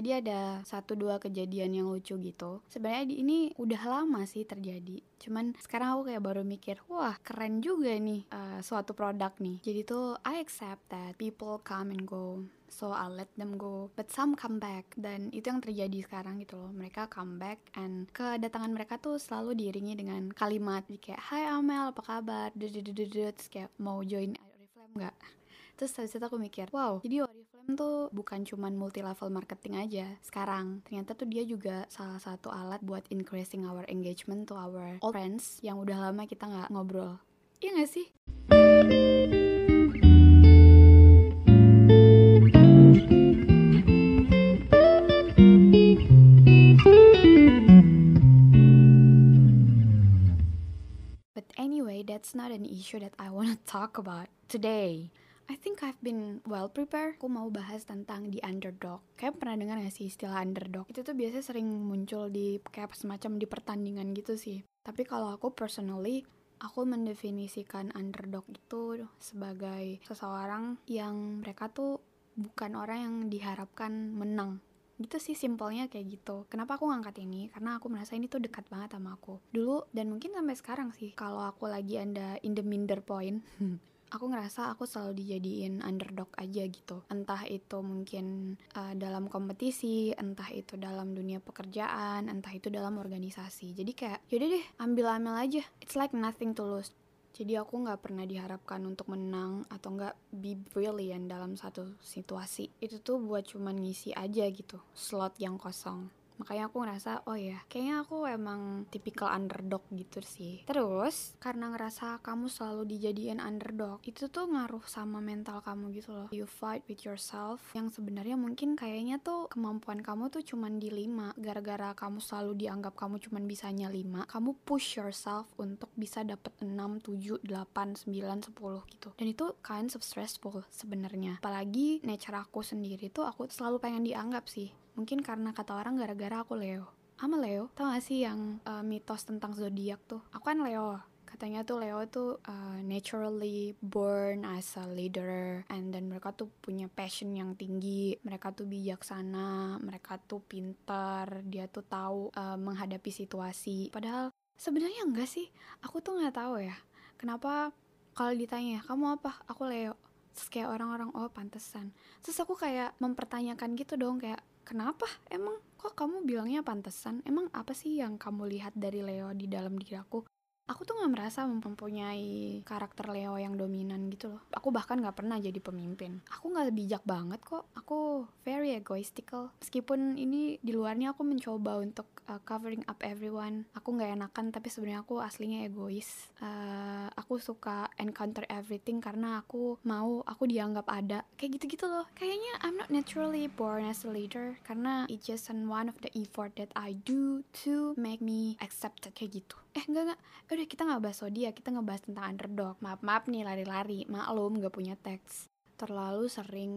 Jadi ada satu dua kejadian yang lucu gitu. Sebenarnya ini udah lama sih terjadi. Cuman sekarang aku kayak baru mikir, wah keren juga nih uh, suatu produk nih. Jadi tuh I accept that people come and go. So I'll let them go. But some come back. Dan itu yang terjadi sekarang gitu loh. Mereka come back and kedatangan mereka tuh selalu diiringi dengan kalimat kayak Hai Amel, apa kabar? Terus kayak mau join Oriflame nggak? Terus habis itu aku mikir, wow, jadi Oriflame tuh bukan cuman multi level marketing aja sekarang. Ternyata tuh dia juga salah satu alat buat increasing our engagement to our old friends yang udah lama kita nggak ngobrol. Iya gak sih? But anyway, that's not an issue that I wanna talk about today. I think I've been well prepared. Aku mau bahas tentang the underdog. Kayak pernah dengar gak sih istilah underdog? Itu tuh biasanya sering muncul di kayak semacam di pertandingan gitu sih. Tapi kalau aku personally, aku mendefinisikan underdog itu sebagai seseorang yang mereka tuh bukan orang yang diharapkan menang gitu sih simpelnya kayak gitu kenapa aku ngangkat ini karena aku merasa ini tuh dekat banget sama aku dulu dan mungkin sampai sekarang sih kalau aku lagi anda in the minder point aku ngerasa aku selalu dijadiin underdog aja gitu. Entah itu mungkin uh, dalam kompetisi entah itu dalam dunia pekerjaan entah itu dalam organisasi. Jadi kayak yaudah deh ambil ambil aja. It's like nothing to lose. Jadi aku nggak pernah diharapkan untuk menang atau nggak be brilliant dalam satu situasi. Itu tuh buat cuman ngisi aja gitu slot yang kosong makanya aku ngerasa oh ya kayaknya aku emang tipikal underdog gitu sih. Terus karena ngerasa kamu selalu dijadiin underdog itu tuh ngaruh sama mental kamu gitu loh. You fight with yourself yang sebenarnya mungkin kayaknya tuh kemampuan kamu tuh cuman di lima. Gara-gara kamu selalu dianggap kamu cuman bisanya lima kamu push yourself untuk bisa dapet 6, 7, 8, 9, 10 gitu. Dan itu kind of stressful sebenarnya. Apalagi nature aku sendiri tuh aku selalu pengen dianggap sih Mungkin karena kata orang gara-gara aku Leo. Ama Leo, tau gak sih yang uh, mitos tentang zodiak tuh? Aku kan Leo. Katanya tuh Leo tuh uh, naturally born as a leader and then mereka tuh punya passion yang tinggi, mereka tuh bijaksana, mereka tuh pintar, dia tuh tahu uh, menghadapi situasi. Padahal sebenarnya enggak sih. Aku tuh nggak tahu ya. Kenapa kalau ditanya, "Kamu apa?" Aku Leo. Terus kayak orang-orang, "Oh, pantesan." Terus aku kayak mempertanyakan gitu dong kayak kenapa? Emang kok kamu bilangnya pantesan? Emang apa sih yang kamu lihat dari Leo di dalam diri aku aku tuh nggak merasa mempunyai karakter Leo yang dominan gitu loh. Aku bahkan nggak pernah jadi pemimpin. Aku nggak bijak banget kok. Aku very egoistical. Meskipun ini di luarnya aku mencoba untuk uh, covering up everyone. Aku nggak enakan tapi sebenarnya aku aslinya egois. Uh, aku suka encounter everything karena aku mau aku dianggap ada. Kayak gitu-gitu loh. Kayaknya I'm not naturally born as a leader karena it's just one of the effort that I do to make me accepted kayak gitu eh enggak enggak. Ya udah kita nggak bahas zodiak kita ngebahas tentang underdog. Maaf maaf nih lari-lari. Maklum nggak punya teks. Terlalu sering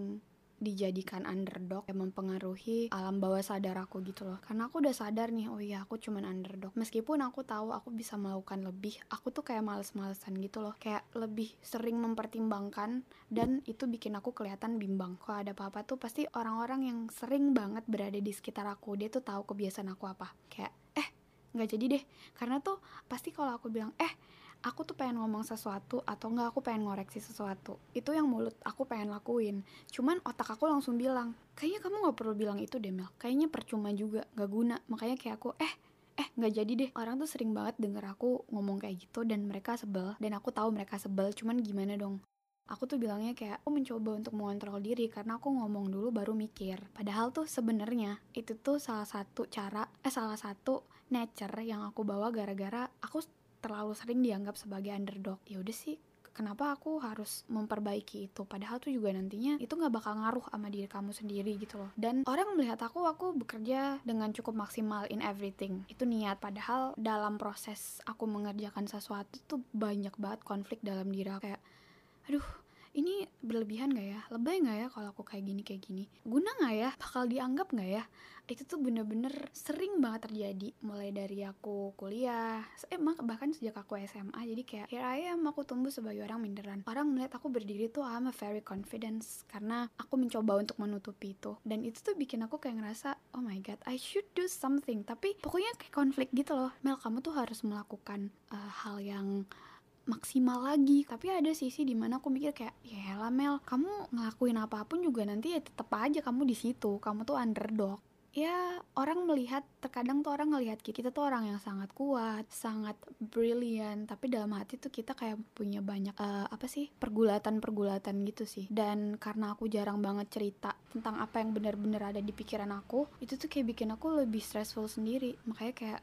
dijadikan underdog yang mempengaruhi alam bawah sadar aku gitu loh. Karena aku udah sadar nih oh iya aku cuman underdog. Meskipun aku tahu aku bisa melakukan lebih aku tuh kayak males-malesan gitu loh. Kayak lebih sering mempertimbangkan dan itu bikin aku kelihatan bimbang. Kalau ada apa-apa tuh pasti orang-orang yang sering banget berada di sekitar aku dia tuh tahu kebiasaan aku apa. Kayak nggak jadi deh. Karena tuh pasti kalau aku bilang eh aku tuh pengen ngomong sesuatu atau enggak aku pengen ngoreksi sesuatu itu yang mulut aku pengen lakuin. Cuman otak aku langsung bilang kayaknya kamu nggak perlu bilang itu deh Mel. Kayaknya percuma juga nggak guna. Makanya kayak aku eh eh nggak jadi deh. Orang tuh sering banget denger aku ngomong kayak gitu dan mereka sebel dan aku tahu mereka sebel cuman gimana dong? Aku tuh bilangnya kayak aku mencoba untuk mengontrol diri karena aku ngomong dulu baru mikir. Padahal tuh sebenarnya itu tuh salah satu cara eh salah satu nature yang aku bawa gara-gara aku terlalu sering dianggap sebagai underdog. Ya udah sih kenapa aku harus memperbaiki itu? Padahal tuh juga nantinya itu nggak bakal ngaruh sama diri kamu sendiri gitu loh. Dan orang melihat aku aku bekerja dengan cukup maksimal in everything. Itu niat. Padahal dalam proses aku mengerjakan sesuatu tuh banyak banget konflik dalam diri aku. Kayak aduh ini berlebihan gak ya? Lebay gak ya kalau aku kayak gini kayak gini? Guna gak ya? Bakal dianggap gak ya? Itu tuh bener-bener sering banget terjadi. Mulai dari aku kuliah eh bahkan sejak aku SMA jadi kayak here I am aku tumbuh sebagai orang minderan. Orang melihat aku berdiri tuh I'm a very confidence karena aku mencoba untuk menutupi itu. Dan itu tuh bikin aku kayak ngerasa oh my god I should do something. Tapi pokoknya kayak konflik gitu loh. Mel kamu tuh harus melakukan uh, hal yang maksimal lagi. Tapi ada sisi di mana aku mikir kayak ya lah Mel kamu ngelakuin apa pun juga nanti ya tetap aja kamu di situ. Kamu tuh underdog. Ya orang melihat terkadang tuh orang ngelihat kita tuh orang yang sangat kuat sangat brilliant. Tapi dalam hati tuh kita kayak punya banyak uh, apa sih pergulatan-pergulatan gitu sih. Dan karena aku jarang banget cerita tentang apa yang benar-benar ada di pikiran aku itu tuh kayak bikin aku lebih stressful sendiri. Makanya kayak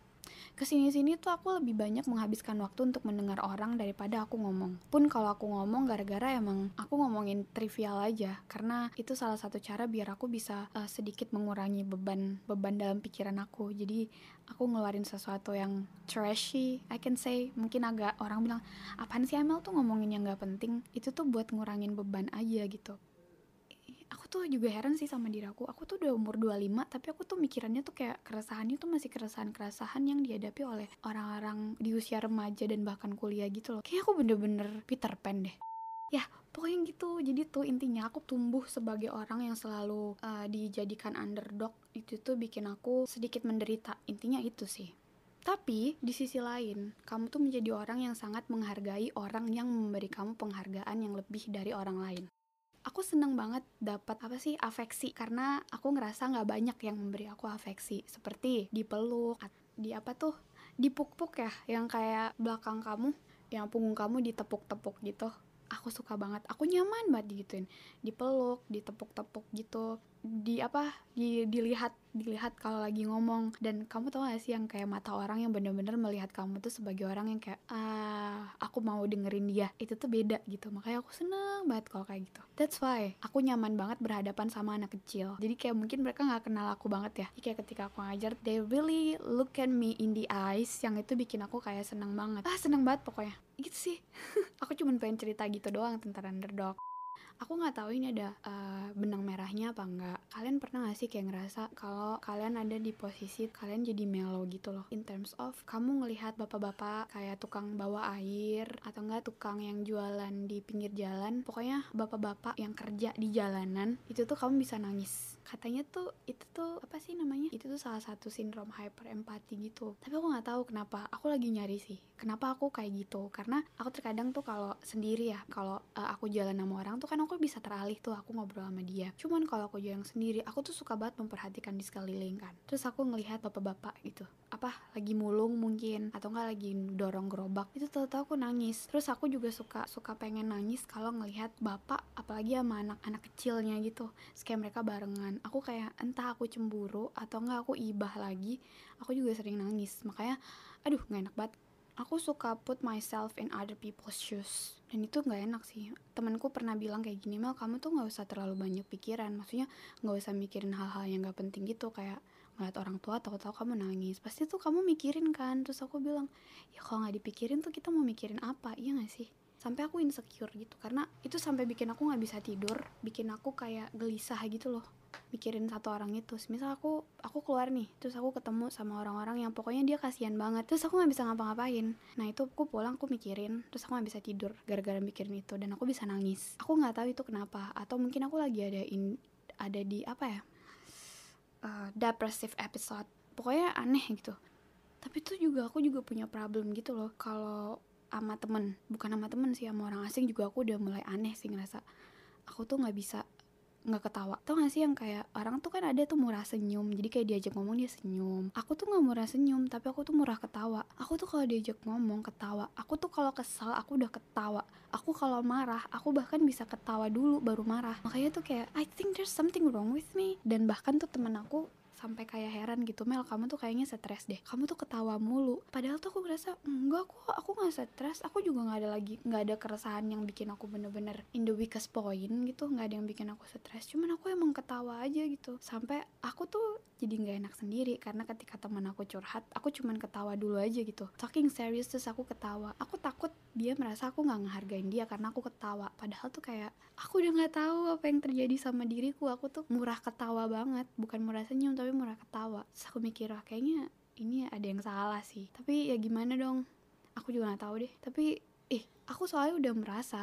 ke sini-sini tuh aku lebih banyak menghabiskan waktu untuk mendengar orang daripada aku ngomong. Pun kalau aku ngomong gara-gara emang aku ngomongin trivial aja, karena itu salah satu cara biar aku bisa uh, sedikit mengurangi beban beban dalam pikiran aku. Jadi aku ngeluarin sesuatu yang trashy, I can say. Mungkin agak orang bilang apaan sih Amel tuh ngomongin yang gak penting. Itu tuh buat ngurangin beban aja gitu tuh juga heran sih sama diri aku. Aku tuh udah umur 25 tapi aku tuh mikirannya tuh kayak keresahannya tuh masih keresahan-keresahan yang dihadapi oleh orang-orang di usia remaja dan bahkan kuliah gitu loh. Kayaknya aku bener-bener Peter Pan deh. Ya pokoknya gitu. Jadi tuh intinya aku tumbuh sebagai orang yang selalu uh, dijadikan underdog. Itu tuh bikin aku sedikit menderita. Intinya itu sih. Tapi di sisi lain, kamu tuh menjadi orang yang sangat menghargai orang yang memberi kamu penghargaan yang lebih dari orang lain aku seneng banget dapat apa sih afeksi. Karena aku ngerasa nggak banyak yang memberi aku afeksi. Seperti dipeluk di apa tuh dipuk-puk ya. Yang kayak belakang kamu yang punggung kamu ditepuk-tepuk gitu. Aku suka banget. Aku nyaman banget digituin. Dipeluk ditepuk-tepuk gitu di apa di dilihat dilihat kalau lagi ngomong. Dan kamu tau gak sih yang kayak mata orang yang bener-bener melihat kamu tuh sebagai orang yang kayak ah aku mau dengerin dia. Itu tuh beda gitu. Makanya aku seneng banget kalau kayak gitu. That's why aku nyaman banget berhadapan sama anak kecil. Jadi kayak mungkin mereka nggak kenal aku banget ya. Jadi kayak ketika aku ngajar they really look at me in the eyes. Yang itu bikin aku kayak seneng banget. Ah seneng banget pokoknya. Gitu sih. Aku cuma pengen cerita gitu doang tentang underdog aku nggak tahu ini ada uh, benang merahnya apa enggak kalian pernah gak sih kayak ngerasa kalau kalian ada di posisi kalian jadi mellow gitu loh? In terms of kamu ngelihat bapak-bapak kayak tukang bawa air atau enggak tukang yang jualan di pinggir jalan pokoknya bapak-bapak yang kerja di jalanan itu tuh kamu bisa nangis katanya tuh itu tuh apa sih namanya? Itu tuh salah satu sindrom hyper empati gitu. Tapi aku nggak tahu kenapa. Aku lagi nyari sih kenapa aku kayak gitu. Karena aku terkadang tuh kalau sendiri ya kalau uh, aku jalan sama orang tuh kan aku bisa teralih tuh aku ngobrol sama dia. Cuman kalau aku jalan sendiri aku tuh suka banget memperhatikan di sekeliling kan. Terus aku ngelihat bapak-bapak gitu. Apa lagi mulung mungkin atau enggak lagi dorong gerobak. Itu tahu-tahu aku nangis. Terus aku juga suka suka pengen nangis kalau ngelihat bapak apalagi sama anak-anak kecilnya gitu. Kayak mereka barengan aku kayak entah aku cemburu atau enggak aku ibah lagi aku juga sering nangis. Makanya aduh nggak enak banget. Aku suka put myself in other people's shoes. Dan itu nggak enak sih. Temanku pernah bilang kayak gini Mel kamu tuh nggak usah terlalu banyak pikiran. Maksudnya nggak usah mikirin hal-hal yang nggak penting gitu kayak ngeliat orang tua tahu-tahu kamu nangis. Pasti tuh kamu mikirin kan. Terus aku bilang ya kalau nggak dipikirin tuh kita mau mikirin apa? Iya nggak sih sampai aku insecure gitu. Karena itu sampai bikin aku nggak bisa tidur bikin aku kayak gelisah gitu loh mikirin satu orang itu. Misal aku aku keluar nih terus aku ketemu sama orang-orang yang pokoknya dia kasihan banget. Terus aku nggak bisa ngapa-ngapain. Nah itu aku pulang aku mikirin terus aku nggak bisa tidur gara-gara mikirin itu dan aku bisa nangis. Aku nggak tahu itu kenapa atau mungkin aku lagi ada in ada di apa ya uh, depressive episode. Pokoknya aneh gitu. Tapi tuh juga aku juga punya problem gitu loh. Kalau sama temen. Bukan sama temen sih sama orang asing juga aku udah mulai aneh sih ngerasa. Aku tuh nggak bisa nggak ketawa. Tau gak sih yang kayak orang tuh kan ada tuh murah senyum jadi kayak diajak ngomong dia senyum. Aku tuh nggak murah senyum tapi aku tuh murah ketawa. Aku tuh kalau diajak ngomong ketawa. Aku tuh kalau kesal aku udah ketawa. Aku kalau marah aku bahkan bisa ketawa dulu baru marah. Makanya tuh kayak I think there's something wrong with me. Dan bahkan tuh temen aku sampai kayak heran gitu Mel kamu tuh kayaknya stres deh. Kamu tuh ketawa mulu. Padahal tuh aku ngerasa enggak kok aku nggak stres. Aku juga nggak ada lagi nggak ada keresahan yang bikin aku bener-bener in the weakest point gitu. Nggak ada yang bikin aku stres. Cuman aku emang ketawa aja gitu. Sampai aku tuh jadi nggak enak sendiri karena ketika teman aku curhat aku cuman ketawa dulu aja gitu. Talking serious terus aku ketawa. Aku takut dia merasa aku nggak ngehargain dia karena aku ketawa. Padahal tuh kayak aku udah nggak tahu apa yang terjadi sama diriku. Aku tuh murah ketawa banget bukan murah senyum tapi murah ketawa. Terus aku mikir ah, kayaknya ini ada yang salah sih. Tapi ya gimana dong? Aku juga nggak tahu deh. Tapi ih aku soalnya udah merasa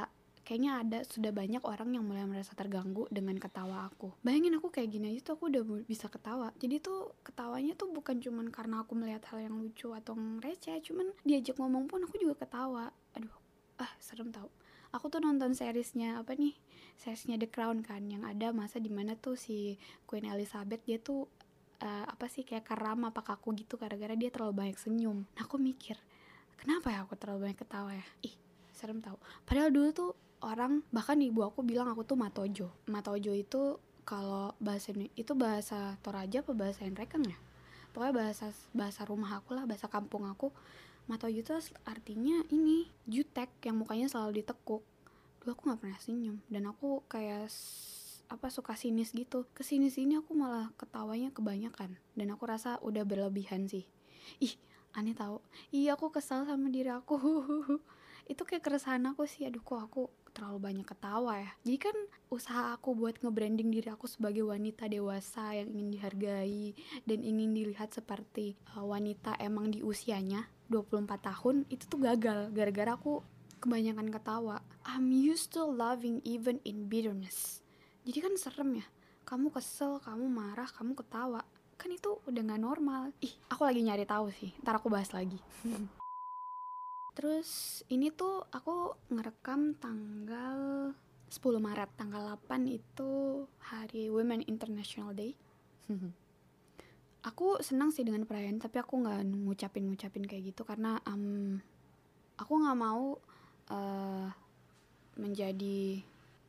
kayaknya ada sudah banyak orang yang mulai merasa terganggu dengan ketawa aku. Bayangin aku kayak gini aja tuh aku udah bisa ketawa. Jadi tuh ketawanya tuh bukan cuman karena aku melihat hal yang lucu atau receh cuman diajak ngomong pun aku juga ketawa. Aduh ah serem tau. Aku tuh nonton seriesnya apa nih seriesnya The Crown kan yang ada masa di mana tuh si Queen Elizabeth dia tuh uh, apa sih kayak karam apa kaku gitu gara-gara dia terlalu banyak senyum. Nah aku mikir kenapa ya aku terlalu banyak ketawa ya? Ih serem tau. Padahal dulu tuh orang bahkan ibu aku bilang aku tuh matojo. Matojo itu kalau bahasa ini itu bahasa Toraja apa bahasa Enrekang ya? Pokoknya bahasa bahasa rumah aku lah bahasa kampung aku. Matojo itu artinya ini jutek yang mukanya selalu ditekuk. Dulu aku nggak pernah senyum. Dan aku kayak apa suka sinis gitu. Ke sini sini aku malah ketawanya kebanyakan dan aku rasa udah berlebihan sih. Ih aneh tau. Iya aku kesal sama diri aku. Itu kayak keresahan aku sih. Aduh kok aku terlalu banyak ketawa ya? Jadi kan usaha aku buat nge-branding diri aku sebagai wanita dewasa yang ingin dihargai dan ingin dilihat seperti uh, wanita emang di usianya 24 tahun itu tuh gagal gara-gara aku kebanyakan ketawa. I'm used to loving even in bitterness jadi kan serem ya. Kamu kesel kamu marah kamu ketawa. Kan itu udah gak normal. Ih aku lagi nyari tahu sih. Ntar aku bahas lagi. Terus ini tuh aku ngerekam tanggal 10 Maret, tanggal 8 itu hari Women International Day. aku senang sih dengan perayaan, tapi aku nggak ngucapin-ngucapin kayak gitu karena um, aku nggak mau uh, menjadi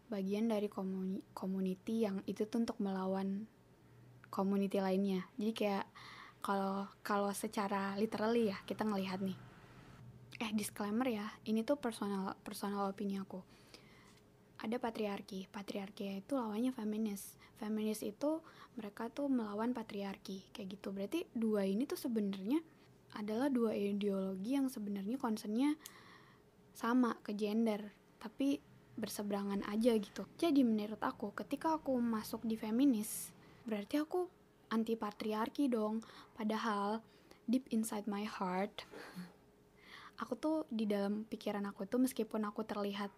bagian dari komuni community yang itu tuh untuk melawan community lainnya. Jadi kayak kalau kalau secara literally ya kita ngelihat nih. Eh disclaimer ya ini tuh personal personal opini aku. Ada patriarki. Patriarki itu lawannya feminis. Feminis itu mereka tuh melawan patriarki kayak gitu. Berarti dua ini tuh sebenarnya adalah dua ideologi yang sebenarnya concernnya sama ke gender. Tapi berseberangan aja gitu. Jadi menurut aku ketika aku masuk di feminis berarti aku anti patriarki dong. Padahal deep inside my heart aku tuh di dalam pikiran aku tuh meskipun aku terlihat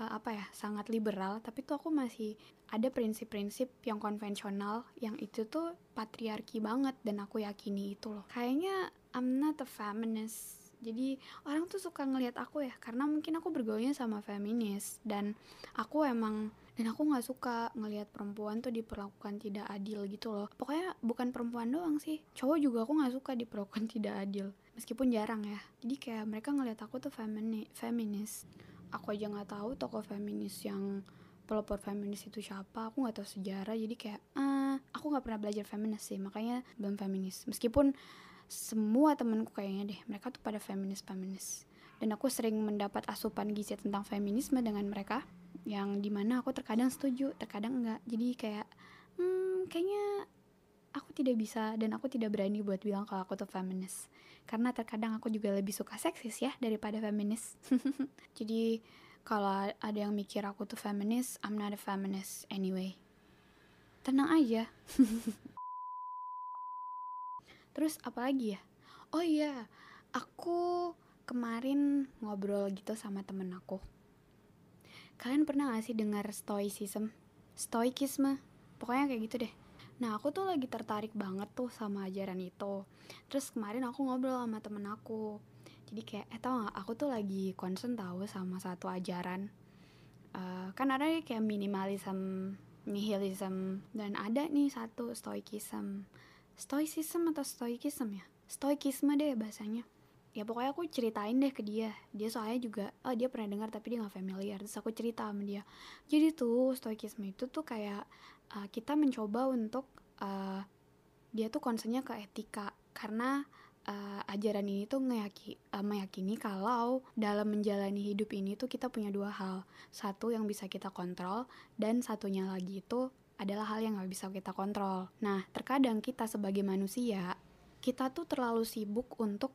uh, apa ya sangat liberal tapi tuh aku masih ada prinsip-prinsip yang konvensional yang itu tuh patriarki banget dan aku yakini itu loh. Kayaknya I'm not a feminist jadi orang tuh suka ngelihat aku ya karena mungkin aku bergaulnya sama feminis. Dan aku emang dan aku nggak suka ngelihat perempuan tuh diperlakukan tidak adil gitu loh. Pokoknya bukan perempuan doang sih cowok juga aku nggak suka diperlakukan tidak adil. Meskipun jarang ya. Jadi kayak mereka ngelihat aku tuh femini feminis. Aku aja nggak tahu tokoh feminis yang pelopor feminis itu siapa aku nggak tahu sejarah. Jadi kayak ah aku nggak pernah belajar feminis sih makanya belum feminis. Meskipun semua temenku kayaknya deh mereka tuh pada feminis feminis dan aku sering mendapat asupan gizi tentang feminisme dengan mereka yang di mana aku terkadang setuju terkadang enggak. Jadi kayak hmm kayaknya aku tidak bisa dan aku tidak berani buat bilang kalau aku tuh feminis. Karena terkadang aku juga lebih suka seksis ya daripada feminis. Jadi kalau ada yang mikir aku tuh feminis I'm not a feminist anyway. Tenang aja terus apa lagi ya? Oh iya aku kemarin ngobrol gitu sama temen aku. Kalian pernah gak sih dengar stoicism? Stoikisme. Pokoknya kayak gitu deh. Nah aku tuh lagi tertarik banget tuh sama ajaran itu. Terus kemarin aku ngobrol sama temen aku. Jadi kayak eh tau gak aku tuh lagi concern tahu sama satu ajaran. Uh, Kan ada kayak minimalism, nihilism Dan ada nih satu stoikism Stoicism atau stoikism ya? Stoikisme deh bahasanya. Ya pokoknya aku ceritain deh ke dia. Dia soalnya juga oh dia pernah dengar tapi dia nggak familiar. Terus aku cerita sama dia. Jadi tuh stoikisme itu tuh kayak uh, kita mencoba untuk uh, dia tuh concernnya ke etika. Karena uh, ajaran ini tuh ngeyaki, uh, meyakini kalau dalam menjalani hidup ini tuh kita punya dua hal. Satu yang bisa kita kontrol dan satunya lagi itu adalah hal yang nggak bisa kita kontrol. Nah, terkadang kita sebagai manusia kita tuh terlalu sibuk untuk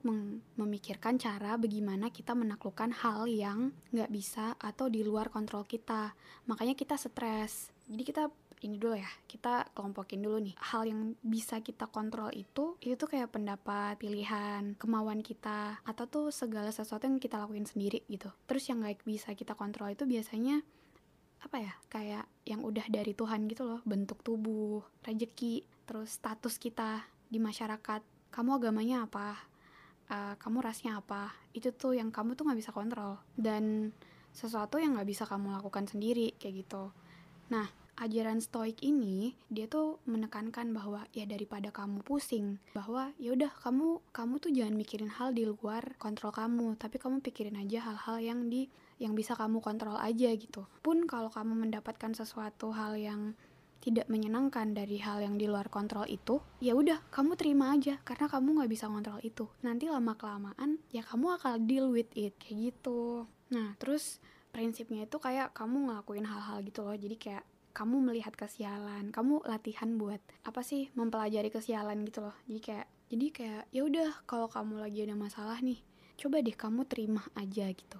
memikirkan cara bagaimana kita menaklukkan hal yang nggak bisa atau di luar kontrol kita. Makanya kita stres. Jadi kita ini dulu ya, kita kelompokin dulu nih. Hal yang bisa kita kontrol itu, itu kayak pendapat, pilihan, kemauan kita, atau tuh segala sesuatu yang kita lakuin sendiri gitu. Terus yang nggak bisa kita kontrol itu biasanya apa ya kayak yang udah dari Tuhan gitu loh bentuk tubuh rezeki terus status kita di masyarakat kamu agamanya apa uh, kamu rasnya apa itu tuh yang kamu tuh nggak bisa kontrol. Dan sesuatu yang nggak bisa kamu lakukan sendiri kayak gitu. Nah ajaran stoik ini dia tuh menekankan bahwa ya daripada kamu pusing bahwa ya udah kamu kamu tuh jangan mikirin hal di luar kontrol kamu tapi kamu pikirin aja hal-hal yang di yang bisa kamu kontrol aja gitu pun kalau kamu mendapatkan sesuatu hal yang tidak menyenangkan dari hal yang di luar kontrol itu, ya udah kamu terima aja karena kamu nggak bisa kontrol itu. Nanti lama kelamaan ya kamu akan deal with it kayak gitu. Nah terus prinsipnya itu kayak kamu ngelakuin hal-hal gitu loh. Jadi kayak kamu melihat kesialan, kamu latihan buat apa sih mempelajari kesialan gitu loh. Jadi kayak jadi kayak ya udah kalau kamu lagi ada masalah nih, coba deh kamu terima aja gitu.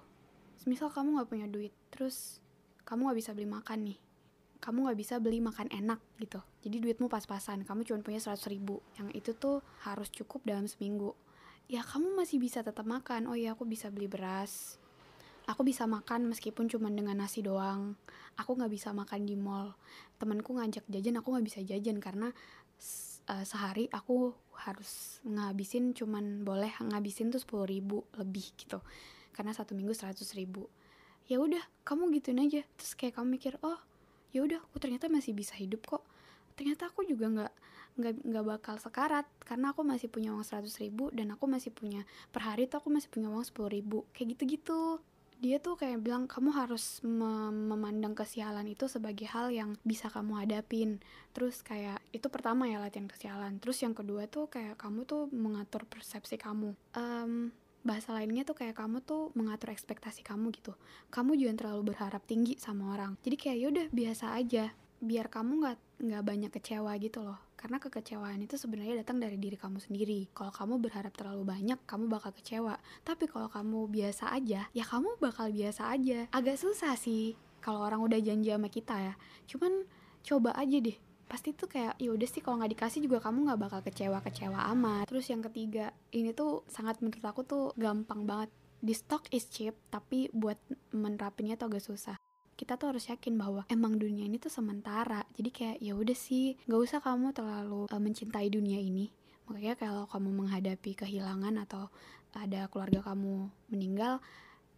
Misal kamu nggak punya duit, terus kamu nggak bisa beli makan nih. Kamu nggak bisa beli makan enak gitu. Jadi duitmu pas-pasan kamu cuma punya 100 ribu. Yang itu tuh harus cukup dalam seminggu. Ya kamu masih bisa tetap makan. Oh ya aku bisa beli beras. Aku bisa makan meskipun cuma dengan nasi doang. Aku nggak bisa makan di mall. Temanku ngajak jajan aku nggak bisa jajan karena uh, sehari aku harus ngabisin cuman boleh ngabisin tuh sepuluh ribu lebih gitu karena satu minggu seratus ribu. Ya udah kamu gituin aja. Terus kayak kamu mikir oh ya udah aku ternyata masih bisa hidup kok. Ternyata aku juga nggak nggak nggak bakal sekarat karena aku masih punya uang seratus ribu dan aku masih punya per hari tuh aku masih punya uang sepuluh ribu. Kayak gitu gitu dia tuh kayak bilang kamu harus mem memandang kesialan itu sebagai hal yang bisa kamu hadapin. Terus kayak itu pertama ya latihan kesialan. Terus yang kedua tuh kayak kamu tuh mengatur persepsi kamu. Um, bahasa lainnya tuh kayak kamu tuh mengatur ekspektasi kamu gitu. Kamu jangan terlalu berharap tinggi sama orang. Jadi kayak yaudah biasa aja. Biar kamu nggak nggak banyak kecewa gitu loh. Karena kekecewaan itu sebenarnya datang dari diri kamu sendiri. Kalau kamu berharap terlalu banyak kamu bakal kecewa. Tapi kalau kamu biasa aja ya kamu bakal biasa aja. Agak susah sih kalau orang udah janji sama kita ya. Cuman coba aja deh pasti tuh kayak ya udah sih kalau nggak dikasih juga kamu nggak bakal kecewa kecewa amat. Terus yang ketiga ini tuh sangat menurut aku tuh gampang banget. Di stock is cheap tapi buat menerapinnya tuh agak susah. Kita tuh harus yakin bahwa emang dunia ini tuh sementara. Jadi kayak ya udah sih nggak usah kamu terlalu uh, mencintai dunia ini. Makanya kalau kamu menghadapi kehilangan atau ada keluarga kamu meninggal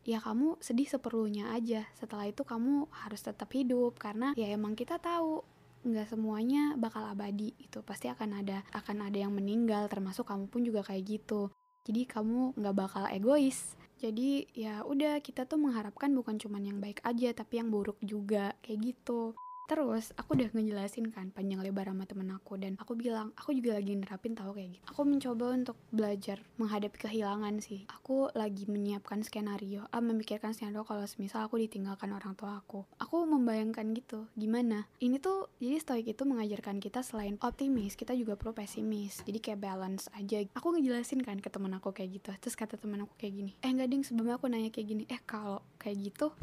ya kamu sedih seperlunya aja. Setelah itu kamu harus tetap hidup karena ya emang kita tahu nggak semuanya bakal abadi itu pasti akan ada akan ada yang meninggal termasuk kamu pun juga kayak gitu. Jadi kamu nggak bakal egois. Jadi ya udah kita tuh mengharapkan bukan cuman yang baik aja tapi yang buruk juga kayak gitu Terus aku udah ngejelasin kan panjang lebar sama temen aku dan aku bilang aku juga lagi nerapin tahu kayak gitu. Aku mencoba untuk belajar menghadapi kehilangan sih. Aku lagi menyiapkan skenario, ah memikirkan skenario kalau semisal aku ditinggalkan orang tua aku. Aku membayangkan gitu gimana. Ini tuh jadi stoik itu mengajarkan kita selain optimis kita juga perlu pesimis. Jadi kayak balance aja. Aku ngejelasin kan ke temen aku kayak gitu. Terus kata temen aku kayak gini, eh enggak ding sebelumnya aku nanya kayak gini, eh kalau kayak gitu,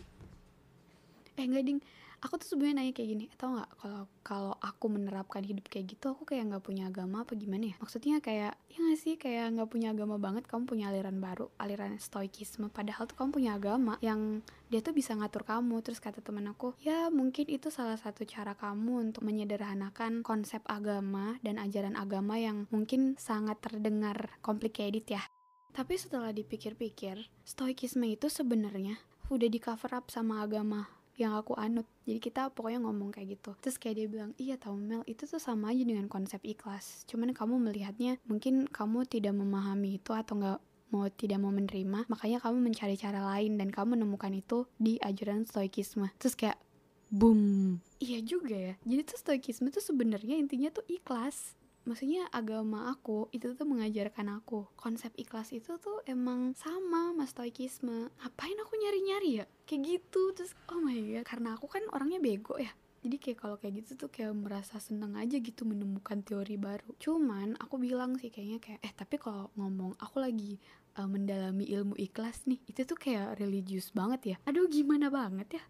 eh enggak ding aku tuh sebenarnya nanya kayak gini tau nggak kalau kalau aku menerapkan hidup kayak gitu aku kayak nggak punya agama apa gimana ya? Maksudnya kayak ya nggak sih kayak nggak punya agama banget kamu punya aliran baru aliran stoikisme padahal tuh kamu punya agama yang dia tuh bisa ngatur kamu. Terus kata temen aku ya mungkin itu salah satu cara kamu untuk menyederhanakan konsep agama dan ajaran agama yang mungkin sangat terdengar complicated ya. Tapi setelah dipikir-pikir stoikisme itu sebenarnya udah di cover up sama agama yang aku anut. Jadi kita pokoknya ngomong kayak gitu. Terus kayak dia bilang iya tau Mel itu tuh sama aja dengan konsep ikhlas. Cuman kamu melihatnya mungkin kamu tidak memahami itu atau nggak mau tidak mau menerima. Makanya kamu mencari cara lain dan kamu menemukan itu di ajaran stoikisme. Terus kayak boom. Iya juga ya. Jadi tuh stoikisme tuh sebenarnya intinya tuh ikhlas maksudnya agama aku itu tuh mengajarkan aku. Konsep ikhlas itu tuh emang sama mas stoikisme. Ngapain aku nyari-nyari ya? Kayak gitu terus oh my god. Karena aku kan orangnya bego ya. Jadi kayak kalau kayak gitu tuh kayak merasa seneng aja gitu menemukan teori baru. Cuman aku bilang sih kayaknya kayak eh tapi kalau ngomong aku lagi uh, mendalami ilmu ikhlas nih. Itu tuh kayak religius banget ya. Aduh gimana banget ya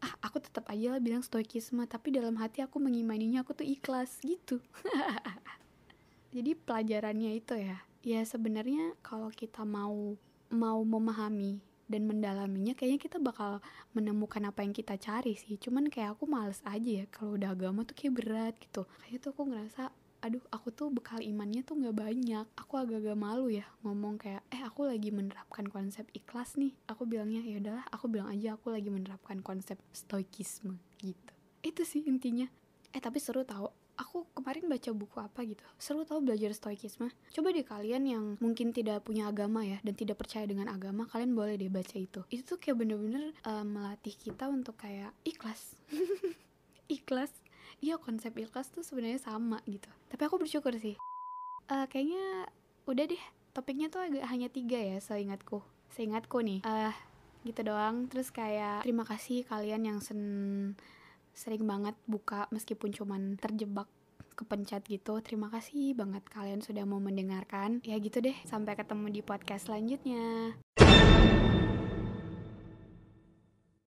ah aku tetap aja lah bilang stoikisme tapi dalam hati aku mengimaninya aku tuh ikhlas gitu. Jadi pelajarannya itu ya ya sebenarnya kalau kita mau mau memahami dan mendalaminya kayaknya kita bakal menemukan apa yang kita cari sih. Cuman kayak aku males aja ya kalau udah agama tuh kayak berat gitu. Kayak tuh aku ngerasa aduh aku tuh bekal imannya tuh nggak banyak. Aku agak-agak malu ya ngomong kayak eh aku lagi menerapkan konsep ikhlas nih. Aku bilangnya ya udahlah aku bilang aja aku lagi menerapkan konsep stoikisme gitu. Itu sih intinya. Eh tapi seru tau aku kemarin baca buku apa gitu seru tau belajar stoikisme. Coba deh kalian yang mungkin tidak punya agama ya dan tidak percaya dengan agama kalian boleh deh baca itu. Itu tuh kayak bener-bener uh, melatih kita untuk kayak ikhlas. Ikhlas iya konsep ikhlas tuh sebenarnya sama gitu. Tapi aku bersyukur sih. Uh, kayaknya udah deh topiknya tuh agak hanya tiga ya seingatku. Seingatku nih. Uh, gitu doang. Terus kayak terima kasih kalian yang sen sering banget buka meskipun cuman terjebak kepencet gitu. Terima kasih banget kalian sudah mau mendengarkan. Ya gitu deh sampai ketemu di podcast selanjutnya